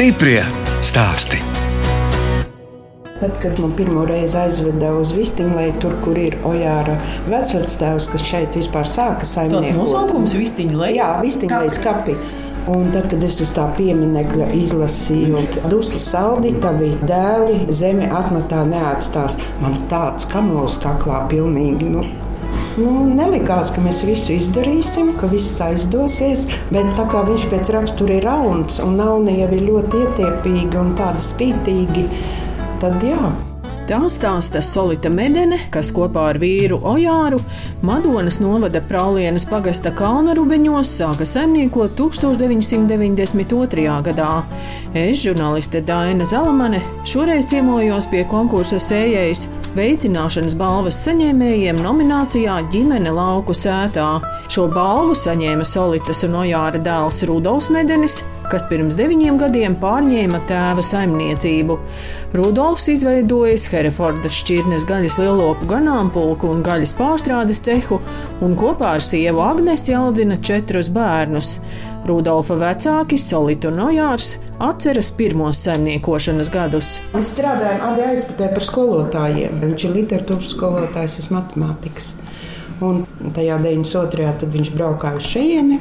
Stiprie stāsti. Tad, kad man pirmo reizi aizveda uz Vistiņu, tur, kur ir Ojāra vecvectēvs, kas šeit vispār sāka Tas saimniekot. nosaukums Vistiņa Leja. Jā, Vistiņa līdz kapi. Un tad, kad es uz tā pieminiekļa izlasīju, Dusmas saldi, tavi dēli zemi atmetā neatstās. Man tāds kamols kaklā pilnīgi. Nu, Nu, nelikās, ka mēs visu izdarīsim, ka viss tā izdosies, bet tā kā viņš pēc rakstura ir rauns un jau ir ļoti ietiepīgi un tādi spītīgi, tad jā. Tā stāsta Solita Medene, kas kopā ar vīru Ojāru Madonas novada Prālienes pagasta kalna rubeņos sāka saimniekot 1992. gadā. Es, žurnāliste Daina Zalamane, šoreiz ciemojos pie konkursa sējējas veicināšanas balvas saņēmējiem nominācijā Ģimene lauku sētā. Šo balvu saņēma Solitas un Ojāra dēls Rudolfs Medenis, kas pirms deviņiem gadiem pārņēma tēva saimniecību. Rudolfs izveidojis Herefordas šķirnes gaļas lielopu ganāmpulku un gaļas pārstrādes cehu, un kopā ar sievu Agnesi audzina četrus bērnus. Rudolfa vecāki, Solita un Ojārs, atceras pirmos saimniekošanas gadus. Mēs strādājam abi aizputē par skolotājiem. Viņš ir literatūras skolotājs, es matemātikas. Un tajā 92. tad viņš braukā uz šejieni.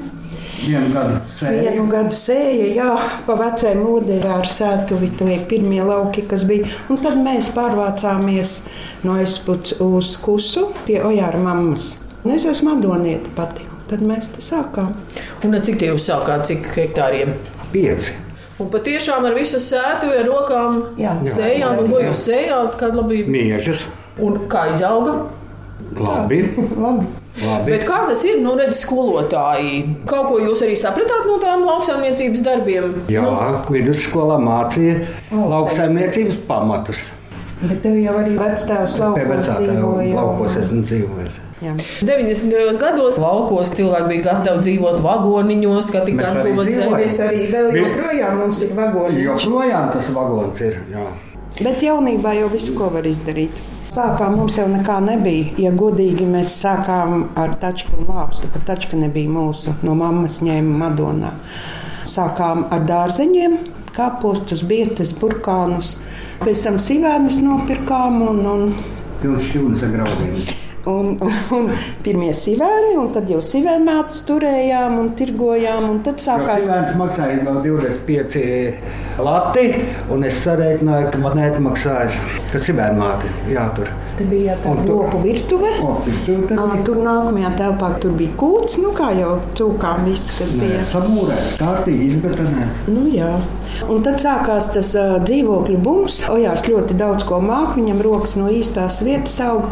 Vienu gadu sēju. Vienu gadu sēja, jā, pa vecai modei ar sētuvi, tie pirmie lauki, kas bija. Un tad mēs pārvācāmies no aizputs uz kusu pie Ojāra mammas. Un es esmu Madonieta pati. Tad mēs te sākām. Un ar cik tie jūs sākāt, cik hektāriem? Pieci. Un patiešām ar visu sētu, ar rokām Jā. sējām, un ko jūs sējāt, kāda labība. Miežas. Un kā izauga? Labi. Labi. Labi. Bet kā tas ir? Nu, redz, skolotāji. Kaut ko jūs arī sapratāt no tām lauksaimniecības darbiem? Jā, vidusskolā mācīja lauksaimniecības pamatus. Bet tev jau arī Pie laukos dzīvoja. laukos esmu dzīvojis. Jā. 90. gados laukos cilvēki bija gatavi dzīvot vagoniņos, ka tik Mēs arī atpūtas dzīvojam. zemes. Mēs arī vēl joprojām mums ir vagoni. Joprojām tas vagons ir. Jā. Bet jaunībā jau visu, ko var izdarīt. Sākām mums jau nekā nebija. Ja godīgi mēs sākām ar tačku un lāpstu, pat tačka nebija mūsu. No mammas ņēma Madonā. Sākām ar dārzeņiem, kāpostus, bietas, burkānus. Pēc tam sīvēnus nopirkām un, un Pilns šķūnis ar graudiem. Un, un pirmie sīvēni, un tad jau sīvēnātas turējām un tirgojām. Un tad sākās Sīvēns maksāja no 25 lati, un es sarēķināju, ka man neatmaksājas, ka sīvēnmāte jātur. Te bija tā lopu virtuve. O, Ā, bija. Tur nākamajā telpā tur bija kūts, nu kā jau cūkām viss, kas bija. Samūrēts, kārtīgi izbetonēts. Nu, jā. un tad sākās tas uh, dzīvokļu bums. Ojārs ļoti daudz ko māca, viņam rokas no īstās vietas aug.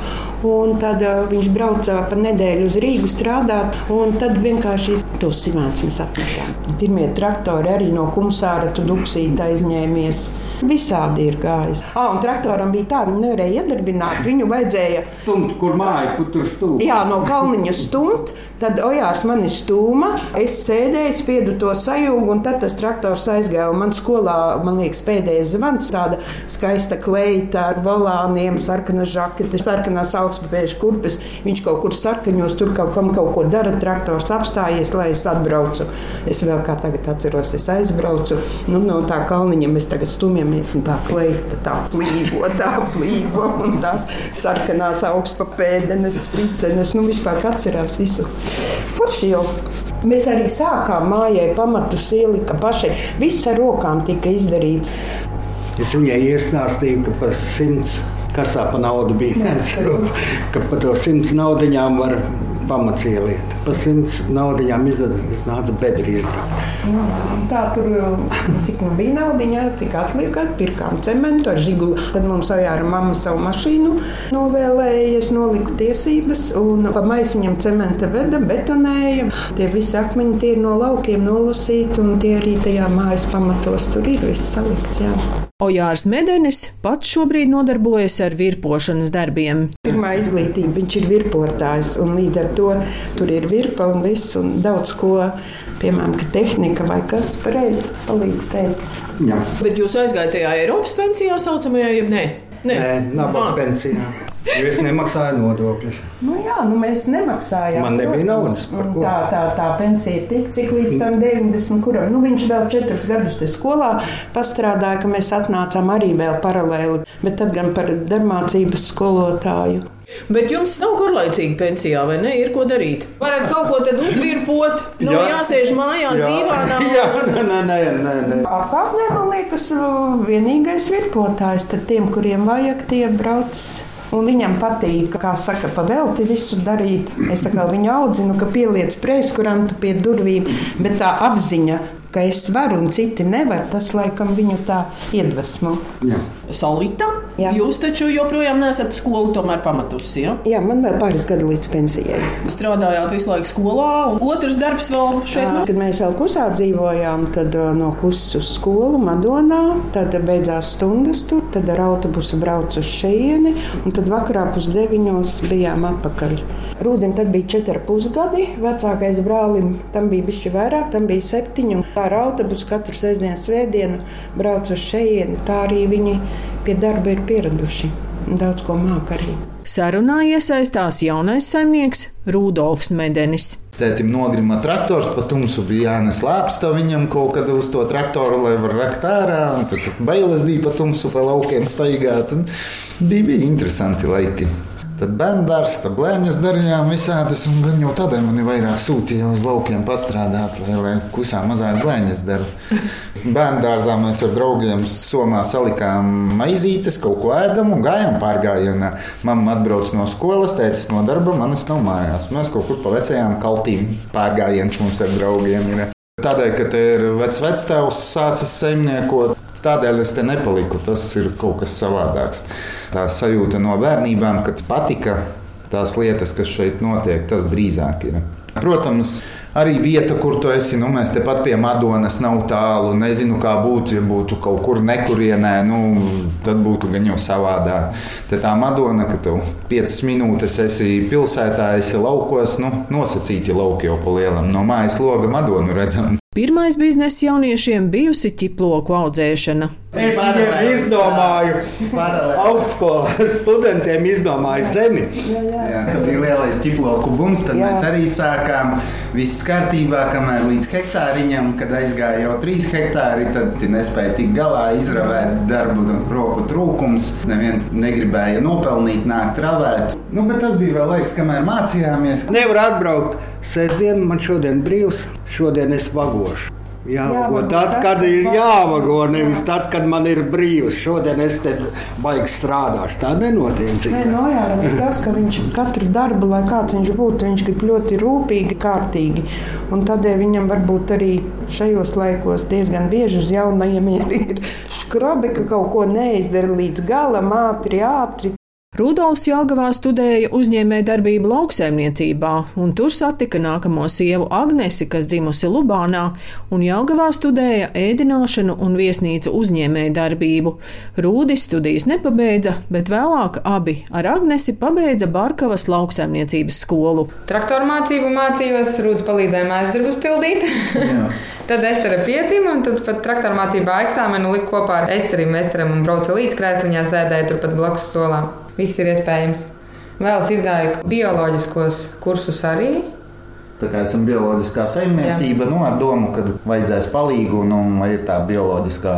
un Tad uh, viņš brauca pa nedēļu uz Rīgu strādāt, un tad vienkārši tos simēns mēs apmetām. Pirmie traktori arī no kumsāra tu duksīt taisņēmies Visādi ir gājis. Ah, un traktoram bija tā, viņu nevarēja iedarbināt. Viņu vajadzēja Stumt, kur māja, kur tur stūp. Jā, no kalniņa stumt, tad ojās mani stūma. Es sēdēju, spiedu to sajūgu, un tad tas traktors aizgāja. Man skolā, man liekas, pēdējais zvans, tāda skaista kleita ar volāniem, sarkana žakete, sarkanās augstpapēžu kurpes. Viņš kaut kur sarkaņos, tur kaut kam kaut ko dara, traktors apstājies, lai es atbraucu. Es vēl kā tagad atceros, es aizbraucu. Nu, no tā kalniņa mēs tagad stumjamies, un tā kleita tā plīvo, tā plīvo, un tās sarkanās augstpapēdenes, spicenes, nu vispār atcerās visu. Forši jau. Mēs arī sākām mājai pamatus ielika paši. Viss ar rokām tika izdarīts. Es viņai iestāstīju, ka par simts kasā pa naudu bija. ka par to simts naudiņām var pamats ieliet. Par simts naudiņām izdarīt, nāca bedri izdarīt. Tā tur cik nu bija naudiņa, cik atlika, pirkām cementu ar žiguli. Tad mums ajāra mamma savu mašīnu novēlēja, es noliku tiesības un pa maisiņam cementa veda, betonēja. Tie visi akmeņi tie ir no laukiem nolasīti un tie arī tajā mājas pamatos tur ir viss salikts. Jā. Ojārs Medenis pats šobrīd nodarbojas ar virpošanas darbiem. Pirmā izglītība, viņš ir virpotājs, un līdz ar to tur ir virpa un viss, un daudz ko, piemēram, ka tehnika vai kas pareizi palīdz teicis. Jā. Bet jūs aizgājāt tajā Eiropas pensijā, saucamajā, jeb nē? Nē, nabaga Ah. pensijā. Jo es nemaksāju nodokļus. Nu, jā, nu mēs nemaksājām. Man nebija naudas? Tā, tā, tā pensija ir tik, cik līdz tam 90, kuram nu, viņš vēl četrus gadus skolā pastrādāja, ka mēs atnācām arī vēl paralēli, bet tad gan par darbmācības skolotāju. Bet jums nav garlaicīgi pensijā, vai ne? Ir ko darīt. Varat kaut ko tad uzvirpot, nu, Jā. jāsēž mājās, dīvānā. jā, nē, nē, nē, nē, nē. Apkārtnē, man liekas, vienīgais virpotājs, tad tiem, kuriem vajag, tie brauc. Un viņam patīk, kā saka, pavelti visu darīt. Es atkal viņu audzinu, ka pieliec preizkurantu pie durvīm, bet tā apziņa, ka es varu un citi nevar, tas laikam viņu tā iedvesmo. Jā. Jā. jūs taču joprojām nesat skolu pamatusi. Ja? Jā, man vēl pāris gadi līdz pensijai. Strādājāt visu laiku skolā, un otrs darbs vēl šeit. nu, Kad mēs vēl kusā dzīvojām, tad uh, no kusas uz skolu Madonā, tad beidzās stundas tur, tad ar autobusu braucu uz šejieni, un tad vakarā pusdeviņos bijām atpakaļ. Rūdim tad bija četri ar pus gadi, vecākais brālim tam bija bišķi vairāk, tam bija septiņi, ar autobusu katru sestdienas svētdienu braucu uz šejieni. Tā arī viņi pie darba ir pieraduši. un Daudz ko māk arī. Sarunā iesaistās jaunais saimnieks Rudolfs Medenis. Tētim nogrima traktors, pa tumsu bija jānes lāpsta viņam kaut kad uz to traktoru, lai var rakt ārā. un Tad bailes bija pa tumsu, pa laukiem staigāt. un Bija, bija interesanti laiki. Tad bērns, tad blēņas darījām visādas, un gan jau tādēļ man ir vairāk sūtīja uz laukiem pastrādāt, lai, lai kusā mazāk blēņas dara. Bērnu dārzā mēs ar draugiem somā salikām maizītes, kaut ko ēdam un gājām pārgājienā. Mamma atbrauc no skolas, tētis no darba, manas nav mājās. Mēs kaut kur pa vecajām kaltīm pārgājiens mums ar draugiem ir. Tādēļ, ka te ir vecs vectēvs sācis saimniekot, tādēļ es te nepaliku. Tas ir kaut kas savādāks. Tā sajūta no bērnībām, kad patika tās lietas, kas šeit notiek, tas drīzāk ir. Protams, arī vieta, kur tu esi, nu, mēs tepat pie Madonas nav tālu. Nezinu, kā būtu, ja būtu kaut kur nekurienē, nu, tad būtu gan jau savādāk. Te tā Madona, ka tev 5 minūtes esi pilsētā, esi laukos, nu, nosacīti lauki jau pa lielam. No mājas loga Madonu redzam. Pirmais biznesa jauniešiem bijusi ķiploku audzēšana. Es viņiem izdomāju, augstskolā studentiem izdomāju zemi. Jā, kad bija lielais ķiploku bums, tad Jā. Jā. mēs arī sākām viss kārtībā, kamēr līdz hektāriņam, kad aizgāja jau trīs hektāri, tad nespēja tikt galā, izravēt darbu roku trūkums. Neviens negribēja nopelnīt, nākt travēt. Nu, bet tas bija vēl laiks, kamēr mācījāmies. Nevar atbraukt. Sēdien man šodien brīvs, šodien es vagošu. Jāvago tad, kad ir jāvago, nevis tad, kad man ir brīvs. Šodien es te baigi strādāšu. Tā nenotiek. Nē, no jāra ir tas, ka viņš katru darbu, lai kāds viņš būtu, viņš grib ļoti rūpīgi, kārtīgi. Un tādēļ viņam varbūt arī šajos laikos diezgan bieži uz jaunajiem ir, ir skrobi, ka kaut ko neizdara līdz galam, ātri, ātri. Rudolfs Jāgavā studēja uzņēmējdarbību lauksaimniecībā, un tur satika nākamo sievu Agnesi, kas dzimusi Lubānā, un Jāgavā studēja ēdināšanu un viesnīcu uzņēmējdarbību. Rūdis studijas nepabeidza, bet vēlāk abi ar Agnesi pabeidza Barkavas lauksaimniecības skolu. Traktoru mācību mācījos, Rūdas palīdzēja mājas darbus pildīt. tad Estere piedzima, un tad pat traktoru mācībā eksāmenu liku kopā ar Esterim. Esteram un brauca līdz krēsliņā, sēdēja turpat blakus solām. Viss ir iespējams. Vēl es izgāju bioloģiskos kursus arī. Tā kā esam bioloģiskā saimniecība, nu, ar domu, ka vajadzēs palīgu un, un lai ir tā bioloģiskā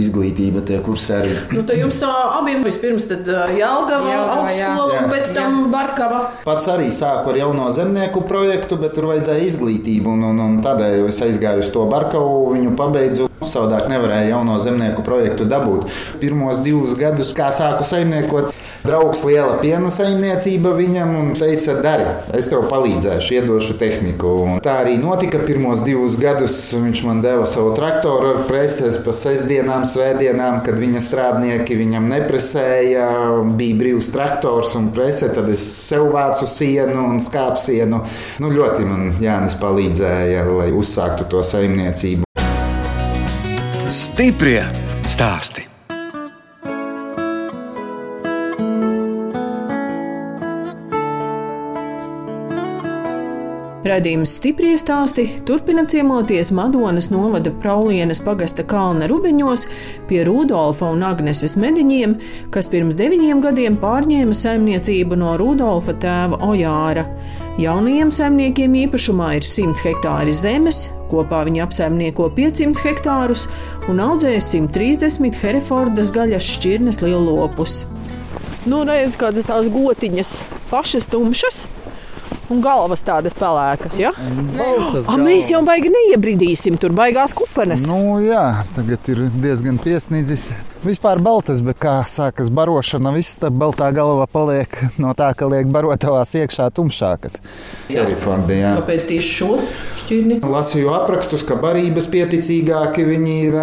izglītība, tie kursi arī. Nu, tad jums tā abiem vispirms Jālgava, Jelgava, jā. augstskola un Jā. pēc tam Barkava. Pats arī sāku ar jauno zemnieku projektu, bet tur vajadzēja izglītību. Un, un, un tādēļ es aizgāju uz to Barkavu, viņu pabeidzu. Savādāk nevarēja jauno zemnieku projektu dabūt. Pirmos divus gadus, kā sāku saimniekot, draugs liela piena saimniecība viņam un teica, dari, es tev palīdzēšu, iedošu tehniku. Un tā arī notika. Pirmos divus gadus viņš man deva savu traktoru ar preses pa sestdienām, svētdienām, kad viņa strādnieki viņam nepresēja. Bija brīvs traktors un prese, tad es sev vācu sienu un skāpsienu. Nu, ļoti man Jānis palīdzēja, lai uzsāktu to saimniecību. Stiprie stāsti. Radījums stipri stāsti turpina ciemoties Madonas novada Praulienes pagasta kalna rubeņos pie Rudolfa un Agneses mediņiem, kas pirms deviņiem gadiem pārņēma saimniecību no Rudolfa tēva Ojāra. Jaunajiem saimniekiem īpašumā ir 100 hektāri zemes, kopā viņi apsaimnieko 500 hektārus un audzē 130 Herefordas gaļas šķirnes lielopus. Nu, redz, kādas tās gotiņas, pašas tumšas un galvas tādas pelēkas. Ja? A, mēs jau baigi neiebridīsim, tur baigās kupenes. Nu, jā, tagad ir diezgan piesniedzis. Vispār baltas, bet kā sākas barošana, viss tā baltā galva paliek no tā, ka liek barotavās iekšā tumšākas. Herifordijā. Kāpēc tieši šo šķirni? Lasīju aprakstus, ka barības pieticīgāki viņi ir.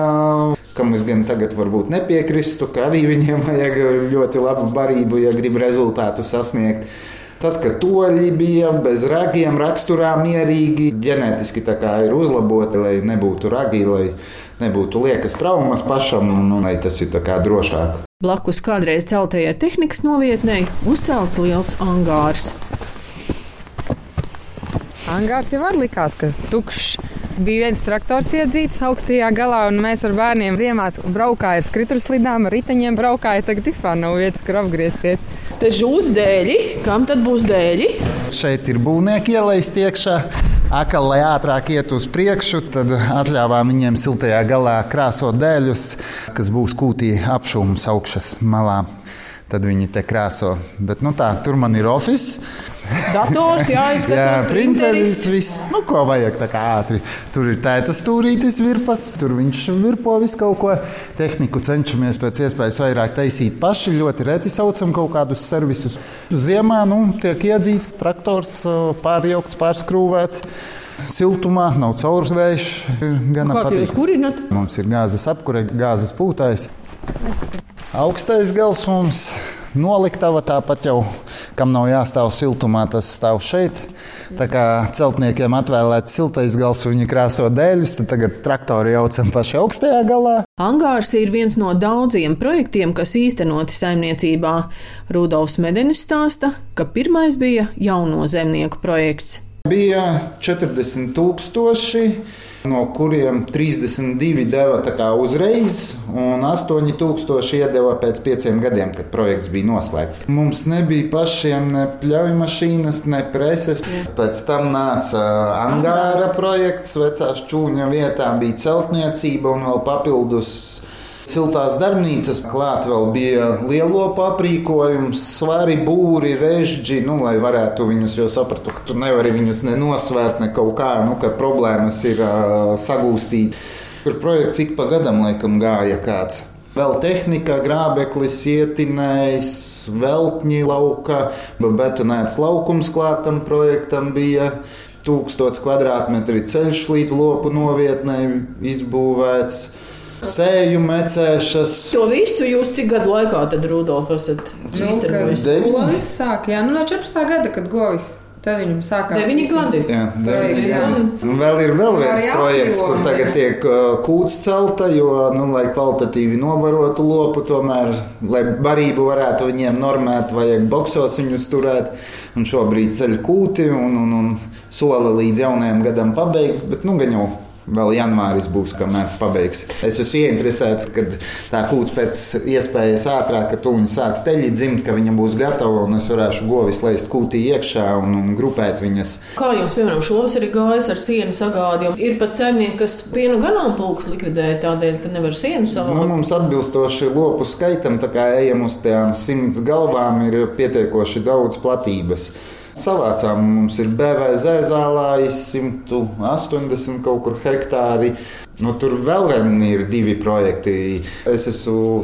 Kam es gan tagad varbūt nepiekristu, ka arī viņiem vajag ļoti labu barību, ja grib rezultātu sasniegt. Tas, ka toļi bija bez ragiem, raksturā mierīgi, ģenētiski ir uzlaboti, lai nebūtu ragi, lai nebūtu liekas traumas pašam, un, un lai tas ir drošāk. Blakus kādreiz celtajai tehnikas novietnei uzcelts liels angārs. Angārs jau var likās, ka tukšs. Bija viens traktors iedzīts augstajā galā, un mēs ar bērniem ziemās braukājām ar skrituļslidām, ar riteņiem braukājām. Tagad vispār nav vietas, kur apgriezties. Te žūs dēļi, kam tad būs dēļi? Šeit ir būvnieki ielaist iekšā. Akal, lai ātrāk iet uz priekšu, tad atļāvām viņiem siltajā galā krāsot dēļus, kas būs kūtī apšūmas augšas malā tad viņi te krāso. Bet, nu, tā, tur man ir oficiāls. Dators, jā, jā printeris, viss, nu, ko vajag tā kā ātri. Tur ir tēta stūrītis, virpas, tur viņš virpo visu kaut ko. Tehniku cenšamies pēc iespējas vairāk taisīt paši. Ļoti reti saucam kaut kādus servisus. Ziemā nu, tiek iedzīts traktors, pārjaukts, pārskrūvēts. Siltumā nav caurvējš. Gan apgādājot. Mums ir gāzes apkure, gāzes pūtājs. Augstais gals mums noliktava tāpat jau, kam nav jāstāv siltumā, tas stāv šeit. Tā kā celtniekiem atvēlēts siltais gals, viņi krāso dēļus, tad tagad traktori jaucam paši augstajā galā. Angārs ir viens no daudziem projektiem, kas īstenoti saimniecībā. Rudolfs Medenis stāsta, ka pirmais bija jauno zemnieku projekts. Bija 40 tūkstoši no kuriem 32 deva uzreiz, un 8000 iedeva pēc pieciem gadiem, kad projekts bija noslēgts. Mums nebija pašiem ne pļauju mašīnas, ne preses. Pēc tam nāca angāra projekts, vecās čūņa vietā bija celtniecība un vēl papildus siltās darbnīcas. Klāt vēl bija lielo aprīkojums, svari, būri, režģi, nu, lai varētu viņus, jo sapratu, ka tu nevari viņus nenosvērt, ne kaut kā, nu, ka problēmas ir uh, sagūstīt. Tur projekts ik pa gadam laikam gāja kāds. Vēl tehnika, grābeklis, ietinējs, veltņi lauka, betonēts laukums klātam projektam bija. Tūkstots kvadrātmetri ceļš līdz lopu novietnē izbūvēts sēju mecēšas. To visu jūs cik gadu laikā tad Rudolf esat īstenojis? Nu, Govis sāk, jā, nu no 14. gada, kad Govis. Tad viņam sākās 9 gadi. Jā, 9 gadi. Un vēl ir vēl viens projekts, kur tagad tiek uh, kūts celta, jo, nu, lai kvalitatīvi nobarotu lopu, tomēr, lai barību varētu viņiem normēt, vajag boksos viņus turēt. Un šobrīd ceļ kūti un, un, un sola līdz jaunajam gadam pabeigt, bet, nu, gan jau vēl janvāris būs, kamēr pabeigs. Es esmu ieinteresēts, ka tā kūts pēc iespējas ātrāk, ka tuliņi sāks teļi dzimt, ka viņa būs gatava un es varēšu govis laist kūtī iekšā un, un grupēt viņas. Kā jums, piemēram, šos ir gājis ar sienu sagādi? Ir pat saimnieki, kas pienu ganāmpulks likvidē tādēļ, ka nevar sienu savākt. Nu, mums atbilstoši lopu skaitam, tā kā ejam uz tām simts galvām, ir pietiekoši daudz platības savācām. Mums ir BVZ zālājs, 180 kaut kur hektāri. Nu, tur vēl ir divi projekti. Es esmu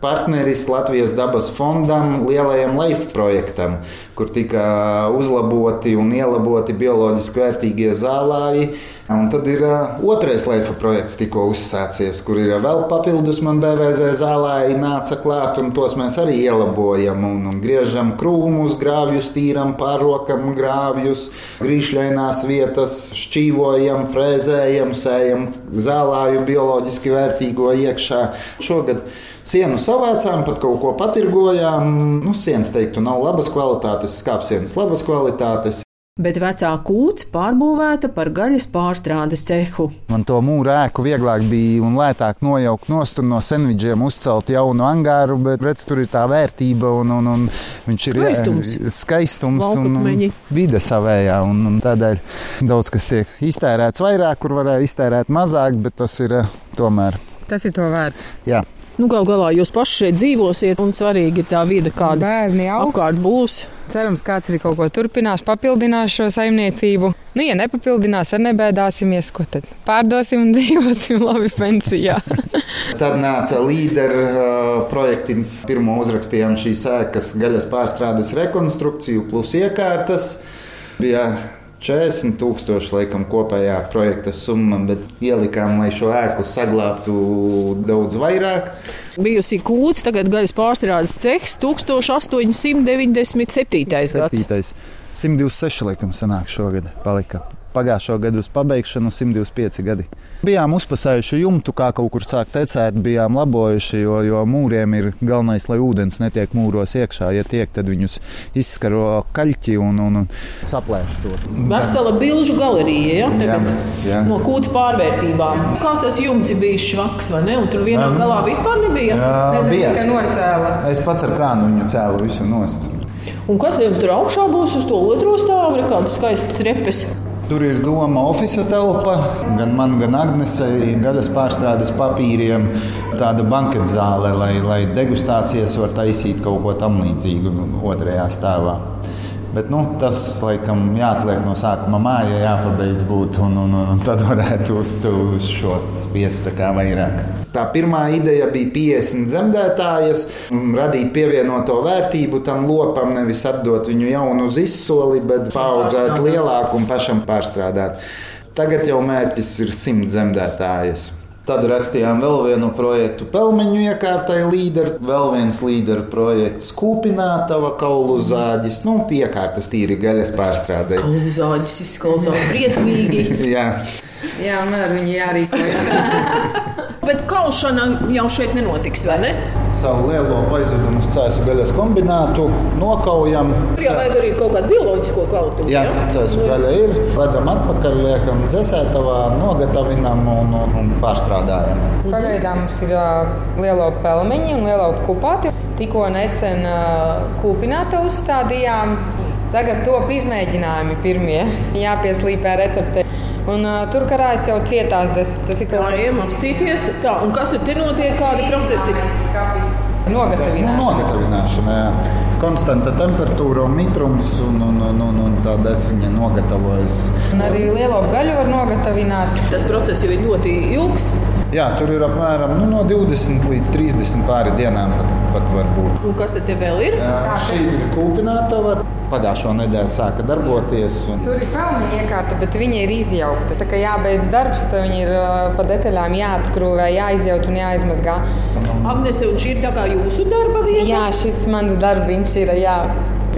partneris Latvijas dabas fondam, lielajam LIFE projektam, kur tika uzlaboti un ielaboti bioloģiski vērtīgie zālāji. Un tad ir otrais Leifa projekts, tikko uzsācies, kur ir vēl papildus man BVZ zālē, nāca klāt, un tos mēs arī ielabojam. Un, un griežam krūmus, grāvjus, tīram, pārokam grāvjus, grīšļainās vietas, šķīvojam, frēzējam, sējam zālāju bioloģiski vērtīgo iekšā. Šogad Sienu savācām, pat kaut ko patirgojām. Nu, sienas, teiktu, nav labas kvalitātes, skāpsienas labas kvalitātes. bet vecā kūts pārbūvēta par gaļas pārstrādes cehu. Man to mūru ēku vieglāk bija un lētāk nojaukt nost un no sandvičiem uzcelt jaunu angāru, bet redz, tur ir tā vērtība un, un, un viņš ir Skaistums. jā, skaistums un, un vide savējā. Un, un tādēļ daudz kas tiek iztērēts vairāk, kur varēja iztērēt mazāk, bet tas ir eh, tomēr. Tas ir to vērts. Jā. Nu, Galu galā jūs paši šeit dzīvosiet, un svarīgi ir tā vide, kāda Bērni augs. apkārt būs. Cerams, kāds arī kaut ko turpinās, papildinās šo saimniecību. Nu, ja nepapildinās, tad nebēdāsimies, ko tad pārdosim un dzīvosim labi pensijā. Tad nāca līderu uh, projekti. Pirmo uzrakstījām šīs ēkas gaļas pārstrādes rekonstrukciju plus iekārtas. Bija 40 tūkstoši laikam kopējā projekta summa, bet ielikām, lai šo ēku saglabātu daudz vairāk. Bijusi kūts, tagad gaļas pārstrādes cehs 1897. gads. Septītais. 126 laikam sanāk šogad palika. Pagājušo gadu uz pabeigšanu 125 gadi. Bijām uzpasējuši jumtu, kā kaut kur sāk tecēt, bijām labojuši, jo, jo mūriem ir galvenais, lai ūdens netiek mūros iekšā. Ja tiek, tad viņus izskaro kaļķi un, un, un saplēš to. Vesela bilžu galerija, ja? Jā, Tagad jā. no kūts pārvērtībām. Kāds tas jumts bijis švaks, vai ne? Un tur vienā Um, galā vispār nebija. Jā, Bija. bija. nocēla. Es pats ar krānu viņu cēlu visu nost. Un kas jums tur augšā būs uz to otro stāvu? Ir kādas skaistas trepes. Tur ir doma oficiāla telpa, gan man, gan Agnesei, gaļas pārstrādes papīriem, tāda banketa zāle, lai, lai degustācijas var taisīt kaut ko tam līdzīgu otrajā stāvā. Bet nu, tas, laikam, jāatliek no sākuma mājā, jāpabeidz būt, un, un, un tad varētu uz, uz šo spiest vairāk. Tā pirmā ideja bija 50 zemdētājas, radīt pievienoto vērtību tam lopam, nevis atdot viņu jaunu uz izsoli, bet paudzēt lielāku un pašam pārstrādāt. Tagad jau mērķis ir 100 zemdētājas. Tad rakstījām vēl vienu projektu pelmeņu iekārtai līderi, vēl viens līderu projekts kūpinātava kaulu zāģis, nu, iekārtas tīri gaļas pārstrādē. Zāģis izklausās briesmīgi. Jā, Jā, un man ar viņu jārīkojas. Bet kaušana jau šeit nenotiks, vai ne? Savu lielo aizvedumu uz cēsu gaļas kombinātu, nokaujam. Jā, vajag arī kaut kādu bioloģisko kautu. Jā, cēsu gaļa ir. Vedam atpakaļ, liekam dzēsētavā, nogatavinam un, un, un pārstrādājam. Pagaidām mums ir uh, lielo pelmeņi un lielo kupāti. Tikko nesen uh, kūpināta uzstādījām. Tagad top izmēģinājumi pirmie. Jāpieslīpē recepte. Un uh, tur karājas jau cietās desas. Tas ir ir apstīties. Tā, un kas tad notiek? Kādi procesi? Nu, Nogatavināšana. nogatavināšana, jā. Konstanta temperatūra un mitrums un, un, un, un, un tā desiņa nogatavojas. Un arī lielo gaļu var nogatavināt. Tas process jau ir ļoti ilgs. Jā, tur ir apmēram nu, no 20 līdz 30 pāri dienām pat, pat var būt. Un kas tad vēl ir? Jā, šī ir kūpinātava. Pagājušo nedēļu sāka darboties. Un... Tur ir pelnu iekārta, bet viņa ir izjaukta. Tā kā jābeidz darbs, tad viņi ir pa detaļām jāatskrūvē, jāizjauc un jāizmazgā. Agnese, un šī ir tā kā jūsu darba vieta? Jā, šis mans darbiņš ir. Jā.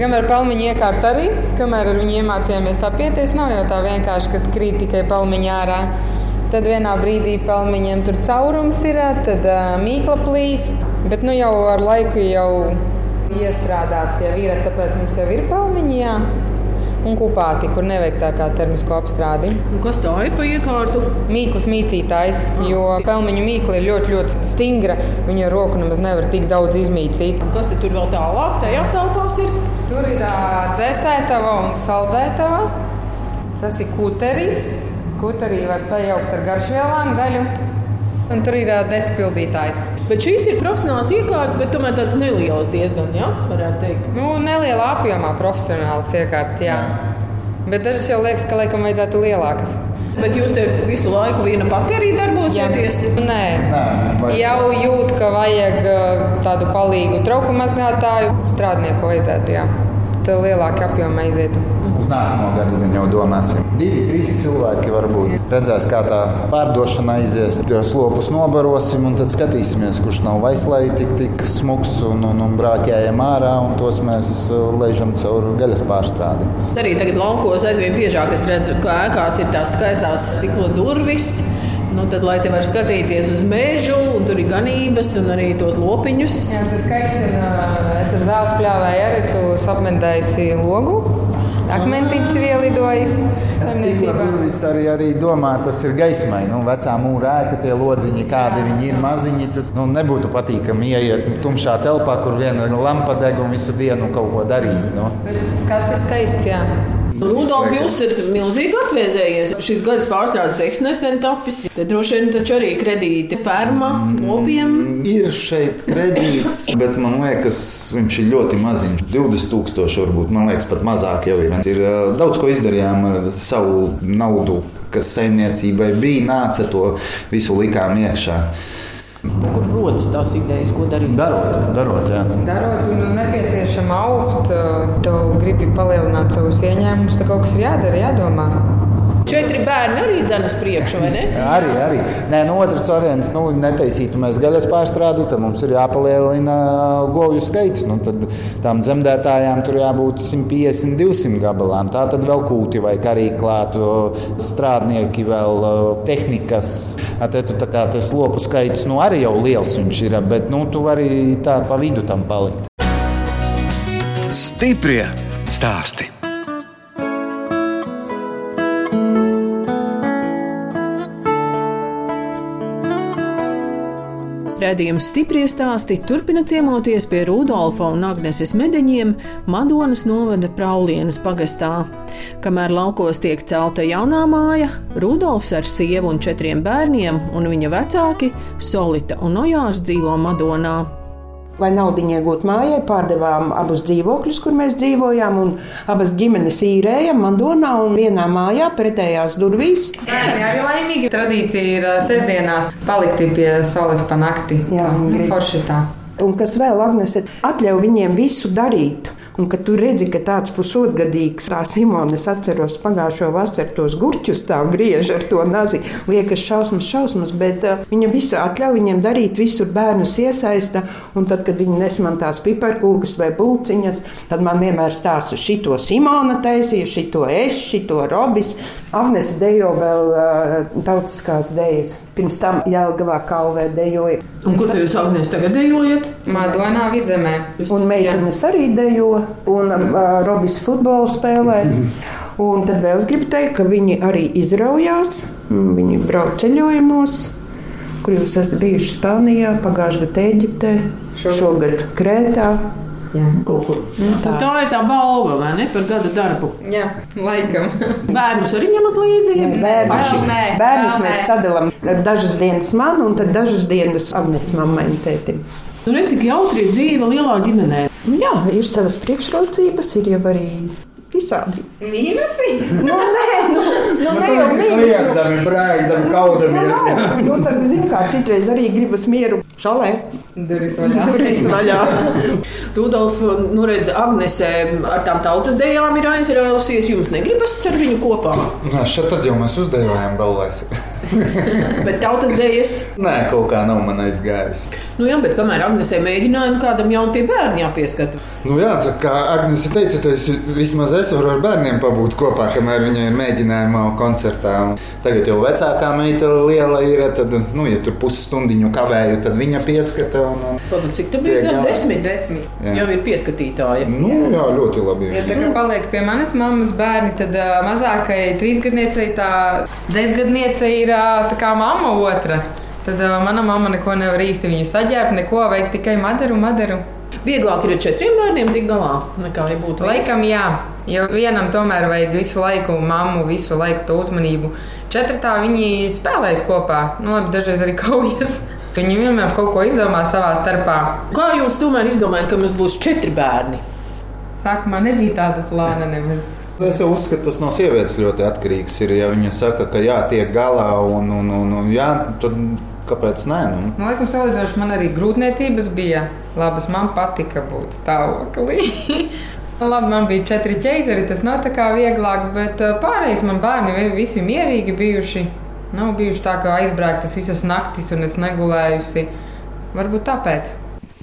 Kamēr pelmeņa iekārta arī, kamēr ar viņu iemācījāmies apieties, nav jau tā vienkārši, ka krīt tikai pelmeņa ārā. Tad vienā brīdī pelmeņiem tur caurums ir, tad uh, mīkla plīst. Bet nu jau ar laiku jau iestrādāts jau ir, tāpēc mums jau ir pelmeņi. Jā. Un kupāti, kur nevajag tā kā termisko apstrādi. Un kas tā ir pa iekārtu? Mīklas mīcītājs, jo pelmeņu mīkla ir ļoti, ļoti stingra. Viņa roku nemaz nevar tik daudz izmīcīt. Un kas tur vēl tālāk? Tajās telpās ir. Tur ir dzēsētava un saldētava. Tas ir kuteris. Kuterī var sajaukt ar garšvielām, gaļu. Un tur ir ā, despildītāji. Bet šīs ir profesionāls iekārtas, bet tomēr tādas nelielas diezgan, jā, varētu teikt. Nu, nelielā apjomā profesionāls iekārts, jā. Bet dažas jau liekas, ka laikam vajadzētu lielākas. Bet jūs te visu laiku viena pati arī darbosieties? Nē. Nē, vajag- Jau jūt, ka vajag tādu palīgu trauku mazgātāju, strādnieku vajadzētu, jā. Tad lielāka apjoma aizietu. Uz nākamo gadu gan jau domāsim. Divi, trīs cilvēki varbūt redzēs, kā tā pārdošana aizies. Tos lopus nobarosim un tad skatīsimies, kurš nav vaislai tik, tik smuks un, un, un brāķējam ārā, un tos mēs uh, laižam caur gaļas pārstrādi. Arī tagad laukos aizvien biežāk es redzu, ka ēkās ir tās skaistās stikla durvis. Nu, tad, lai te var skatīties uz mežu, un tur ir ganības, un arī tos lopiņus. Jā, tas skaisti ir. Es ar zāles pļāvēju arī esmu apmetējusi logu. Akmentiņš ir ielidojis. Durvis arī, arī domā, tas ir gaismai. Nu, vecā mūra ēka, tie lodziņi, kādi viņi ir maziņi. Tur nu, nebūtu patīkami ieiet tumšā telpā, kur viena lampa deg un visu dienu kaut ko darīt. Nu. Skats ir skaists, jā. Rudolf, jūs esat milzīgi atvēzējies. Šis gads pārstrādes eks nesen tapis. Te droši vien taču arī kredīti ferma, lopiem. Ir šeit kredīts, bet man liekas, viņš ir ļoti maziņš. 20,000 varbūt, man liekas, pat mazāk jau ir. Ir daudz ko izdarījām ar savu naudu, kas saimniecībai bija, nāca to visu likām iekšā. Kur rodas tās idejas, ko darīt? Darot, darot, jā. Darot, un nepieciešama augt, tu gribi palielināt savus ieņēmumus, tad kaut kas ir jādara, jādomā. Četri bērni arī dzēnas priekšu, vai ne? Arī, arī. Nē, no otras variants, nu, netaisītu mēs gaļas pārstrādi, tad mums ir jāpalielina govju skaits. Nu, tad tām dzemdētājām tur jābūt 150, 200 gabalām. Tā tad vēl kūti vai arī klātu strādnieki, vēl tehnikas. Te tu tā kā tas lopu skaits nu, arī jau liels viņš ir, bet nu, tu vari tā pa vidu tam palikt. Stiprie stāsti. Redzījums stipri stāsti turpina ciemoties pie Rudolfa un Agneses medeņiem Madonas novada Praulienas pagastā. Kamēr laukos tiek celta jaunā māja, Rudolfs ar sievu un četriem bērniem un viņa vecāki Solita un Ojārs dzīvo Madonā. Lai naudu iegūtu mājai, pārdevām abus dzīvokļus, kur mēs dzīvojām, abas ģimenes īrējām Madonā un vienā mājā pretējās durvīs. Bērni arī laimīgi. Tradīcija ir sestdienās palikt pie saules pa nakti. Jā, grib. forši tā. Un kas vēl, Agnese, atļauj viņiem visu darīt. Un kad tu redzi, ka tāds pusotgadīgs, tā Simona, es atceros pagājušo vasaru tos gurķus tā griež ar to nazi, liekas šausmas, šausmas, bet uh, viņa visu atļauj viņiem darīt, visur bērnus iesaista. Un tad, kad viņi nes man tās piparkūkas vai bulciņas, tad man vienmēr stāsta, šito Simona taisīja, šito es, šito Robis. Agnes dejo vēl uh, tautiskās dejas. Pirms tam Jelgavā kalvē dejoja. Un kur jūs, Agnēs, tagad dejojat? Madonā vidzemē. Un meitenes arī dejo, un uh, Robis futbolu spēlē. Un tad vēl es gribu teikt, ka viņi arī izraujās. Mm, Viņi brauc ceļojumos, kur jūs esat bijuši Spānijā, pagājušajā gadā Eģiptē, šogad Krētā. Jā. Kur. Tā. tā ir tā balva, vai ne, par gada darbu. Jā, laikam. Bērnus arī ņemat līdzi? Bērnus, Vēl nē, bērnus mēs sadalām dažas dienas man, un tad dažas dienas Agnēs mammai un tētim. Nu, redz, cik jautri ir dzīve lielā ģimenē. Nu Jā, ir savas priekšrocības, ir jau arī visādi. Mīnusi? Nu, nē, nu, nu, ne jau mīnus, nu, kliegdami, brēgdami, kaudamies. Jā, nu, tad, zin, kā, citreiz arī gribas mieru šalē. Durvis vaļā. Durvis vaļā. Rudolf, nu redz, Agnesē ar tām tautas dejām ir aizrausies. Jums negribas ar viņu kopā. Nē, šeit tad jau mēs uzdevām balvais. Bet tautas dejas, Nē, kaut kā nav man aizgājis. nu jā, bet kamēr Agnesē mēģinājumu kādam jau tie bērni jāpieskata. Nu jā, tā kā Agnēs teica, tad es vismaz es varu ar bērniem pabūt kopā, kamēr viņi ir mēģinājumā un koncertā. Un tagad jau vecākā meita liela ir, tad, nu, ja tur pusstundiņu kavēju, tad viņa pieskata. Un, un, Padomā, cik tam bija Tiek gadu? Desmit. Desmit. Jā. Jau ir pieskatītāji. nu, jā, ļoti labi. Ja tā kā paliek pie manas mammas bērni, tad uh, mazākajai trīsgadniecei tā desgadniece ir uh, tā kā mamma otra. Tad uh, mana mamma neko nevar īsti viņu saģērbt, neko veikt tikai madaru, madaru. Vieglāk ir ar četriem bērniem tikt galā nekā ja būtu. Laikam jā, jo vienam tomēr vajag visu laiku mammu, visu laiku to uzmanību. Četratā viņi spēlēs kopā, nu labi, dažreiz arī kaujas. Viņi vienmēr kaut ko izdomā savā starpā. Kā jūs tomēr izdomājat, ka mums būs četri bērni? Sākumā nebija tāda plāna nemaz. Es jau uzskatu, tas no sievietes ļoti atkarīgs. Ir, ja viņa saka, ka jā, tiek galā, un, un, un, un jā, tad kāpēc nē? Nu? Nu, laikam, salīdzinoši man arī grūtniecības bija labas. Man patika būt stāvoklī. Nu, Labi, man bija četri ķēzari, tas nav tā kā vieglāk, bet ā, pārējais man bērni vi- visi mierīgi bijuši. Nav bijuši tā, ka aizbrēgtas visas naktis un es negulējusi. Varbūt tāpēc.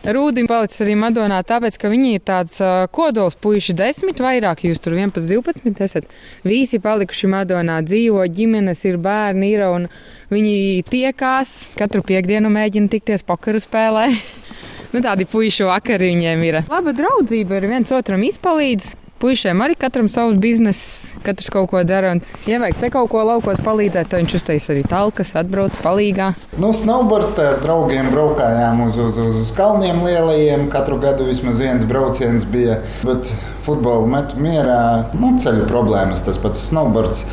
Rūdim palicis arī Madonā, tāpēc, ka viņi ir tāds kodols, puiši desmit, vairāk jūs tur 11, 12 esat. Visi palikuši Madonā, dzīvo ģimenes, ir bērni, ir un viņi tiekās. Katru piekdienu mēģina tikties pokeru spēlē. nu, tādi puiši vakari viņiem ir. Laba draudzība ir viens otram izpalīdz. Puisiem arī katram savs bizness, katrs kaut ko dara. Un, ja vajag te kaut ko laukos palīdzēt, tad viņš uztais arī talkas, atbrauc palīgā. Nu, snowboards te ar draugiem braukājām uz, uz, uz, uz kalniem lielajiem. Katru gadu vismaz viens brauciens bija. Bet futbolu metu mierā, nu, ceļu problēmas. Tas pats snowboards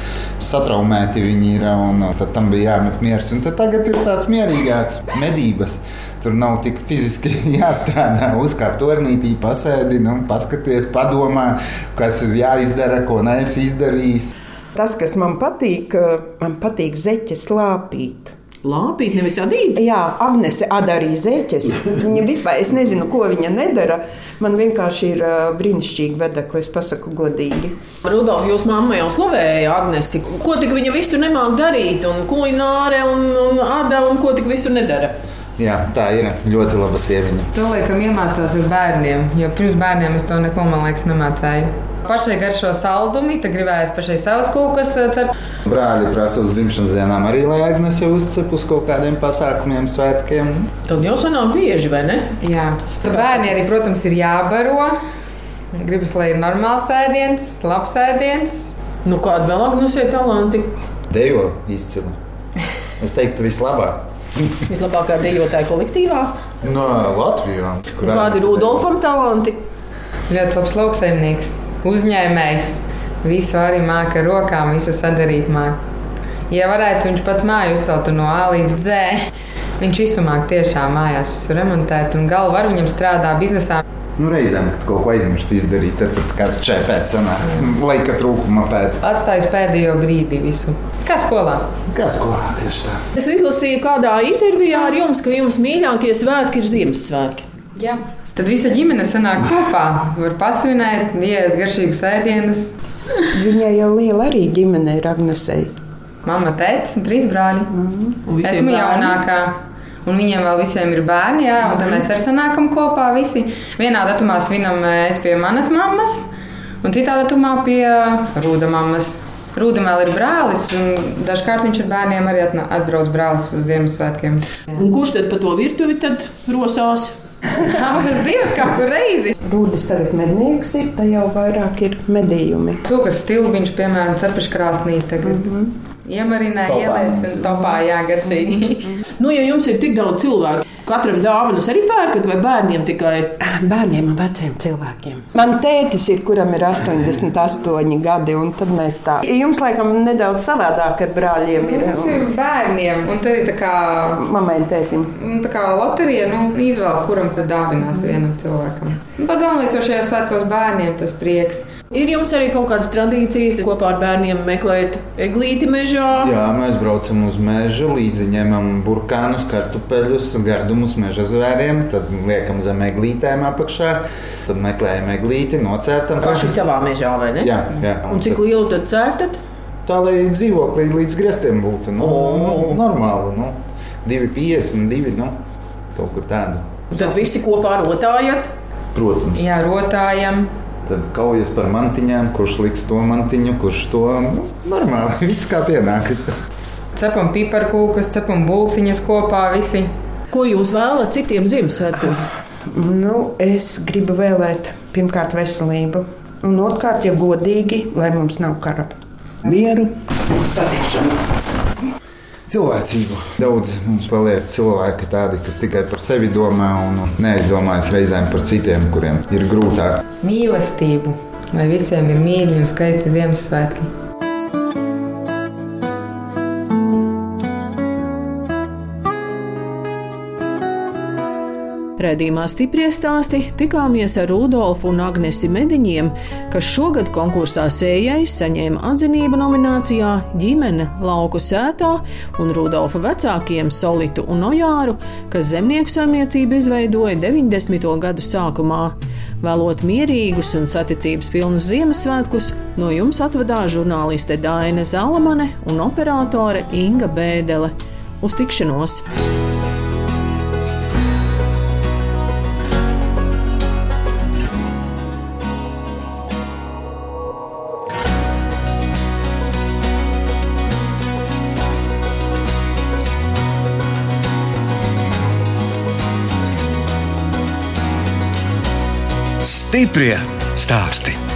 satraumēti viņi ir un tad tam bija jāmet miers. Un tagad ir tāds mierīgāks medības. Tur nav tik fiziski jāstrādā. Uzkāpt turnītī, pasēdi, nu, paskaties, padomā, kas ir jāizdara, ko neesi izdarījis. Tas, kas man patīk, man patīk zeķes lāpīt. Lāpīt, nevis adīt? Jā, Agnese adarīja zeķes. Viņa vispār, es nezinu, ko viņa nedara. Man vienkārši ir uh, brīnišķīgi vedekli, es pasaku godīgi. Rudolf, jūs mamma jau slavēja Agnesi. Ko tik viņa visu nemāk darīt, un kulināre, un, un ada, un ko tik visu nedara? Jā, tā ir ļoti laba sieviete. To laikam iemācās ar bērniem, jo pirms bērniem es to neko, man liekas, nemācīju. Pašai garšo saldumi, tad gribējās pašai savas kūkas eh, cept. Brāļi prasa uz dzimšanas dienām arī, lai Agnēs jau uzcep uz kaut kādiem pasākumiem, svētkiem. Tad jau sanāk bieži, vai ne? Jā, tad bērni arī, protams, ir jābaro. Gribas, lai ir normāls ēdiens, labs ēdiens. Nu, kāda vēl Agnēs ir talanti? Dejo izcili. Es teiktu, vislabāk. Vislabākā dejotāja kolektīvā. No Latvijas. Kādi ir Rudolfam talanti? Ļoti labs lauksaimnieks, uzņēmējs. Visu arī māca ar rokām, visu sadarīt māca. Ja varētu viņš pats māju uzcelt no A līdz Z, viņš visu māca tiešām mājās remontēt, un galva var viņam strādā biznesā. Nu, reizēm, kad kaut ko aizmirst izdarīt, tad tur kāds čēpēs sanāk. Laika trūkuma pēc. Atstājis pēdējo brīdi visu. Kā skolā? Kā skolā tieši tā. Es izlasīju kādā intervijā ar jums, ka jums mīļākie svētki ir Ziemassvētki. Jā. Tad visa ģimene sanāk kopā, var pasvinēt, iet garšīgus ēdienus. Viņai jau liela arī ģimene ir Agnesei. Mama, tētis un trīs brāļi. Mm -hmm. Esmu bērni? jaunākā. Un viņiem vēl visiem ir bērni, jā, un tad mēs arī sanākam kopā visi. Vienā datumā svinam es pie manas mammas, un citā datumā pie Rūda mammas. Rūdam vēl ir brālis, un dažkārt viņš ar bērniem arī atbrauc brālis uz Ziemassvētkiem. Un kurš tad pa to virtuvi tad rosās? Abas divas kur reizi. Rūdis tagad mednieks ir, tā jau vairāk ir medījumi. Cūkas stilbiņš, piemēram, cepuškrāsnī tagad. Mm -hmm. Iemarināja, ieliec un topā, jā, garšīgi. Mm -hmm. Nu, ja jums ir tik daudz cilvēku, katram dāvanas arī pērkat, vai bērniem tikai? Bērniem un veciem cilvēkiem. Man tētis ir, kuram ir 88 gadi, un tad mēs tā. Jums laikam nedaudz savādāk ar brāļiem ir. Mums ir bērniem, un tad ir tā kā... Mamai un tētim. Tā kā loterija, nu, izvēl, kuram tad dāvinās vienam cilvēkam. Nu, pat galvenais jau šajā svētkos bērniem tas prieks. Ir jums arī kaut kādas tradīcijas kopā ar bērniem meklēt eglīti mežā? Jā, mēs braucam uz mežu, līdzi ņemam burkānus, kartupeļus, gardumus meža zvēriem, tad liekam zem eglītēm apakšā, tad meklējam eglīti, nocērtam. Paši savā mežā, vai ne? Jā, jā. Un cik lielu tad cērtat? Tā, lai dzīvoklī līdz griestiem būtu nu, oh. nu, normāli. Nu, 2,52 nu, kaut kur tādu. Un tad visi kopā rotājat? Protams. Jā, rotājam. Tad kaujas par mantiņām, kurš liks to mantiņu, kurš to nu, normāli. Viss kā pienākas. Cepam piparkūkus, cepam būciņas kopā visi. Ko jūs vēlat citiem Ziemassvētkos? Nu, es gribu vēlēt pirmkārt veselību, un otrkārt, ja godīgi, lai mums nav kara. Mieru un satikšanu cilvēcību. Daudz mums paliek cilvēki tādi, kas tikai par sevi domā un neaizdomājas reizēm par citiem, kuriem ir grūtāk. Mīlestību, lai visiem ir mīļi un skaisti Ziemassvētki. Redzījumā stipri stāsti tikāmies ar Rudolfu un Agnesi Mediņiem, kas šogad konkursā sējais saņēma atzinību nominācijā Ģimene lauku sētā un Rudolfa vecākiem Solitu un Ojāru, kas zemnieku saimniecību izveidoja 90. gadu sākumā. Vēlot mierīgus un saticības pilnus Ziemassvētkus, no jums atvadās žurnāliste Daina Zalamane un operātore Inga Bēdele. Uz tikšanos! Stiprie stāsti.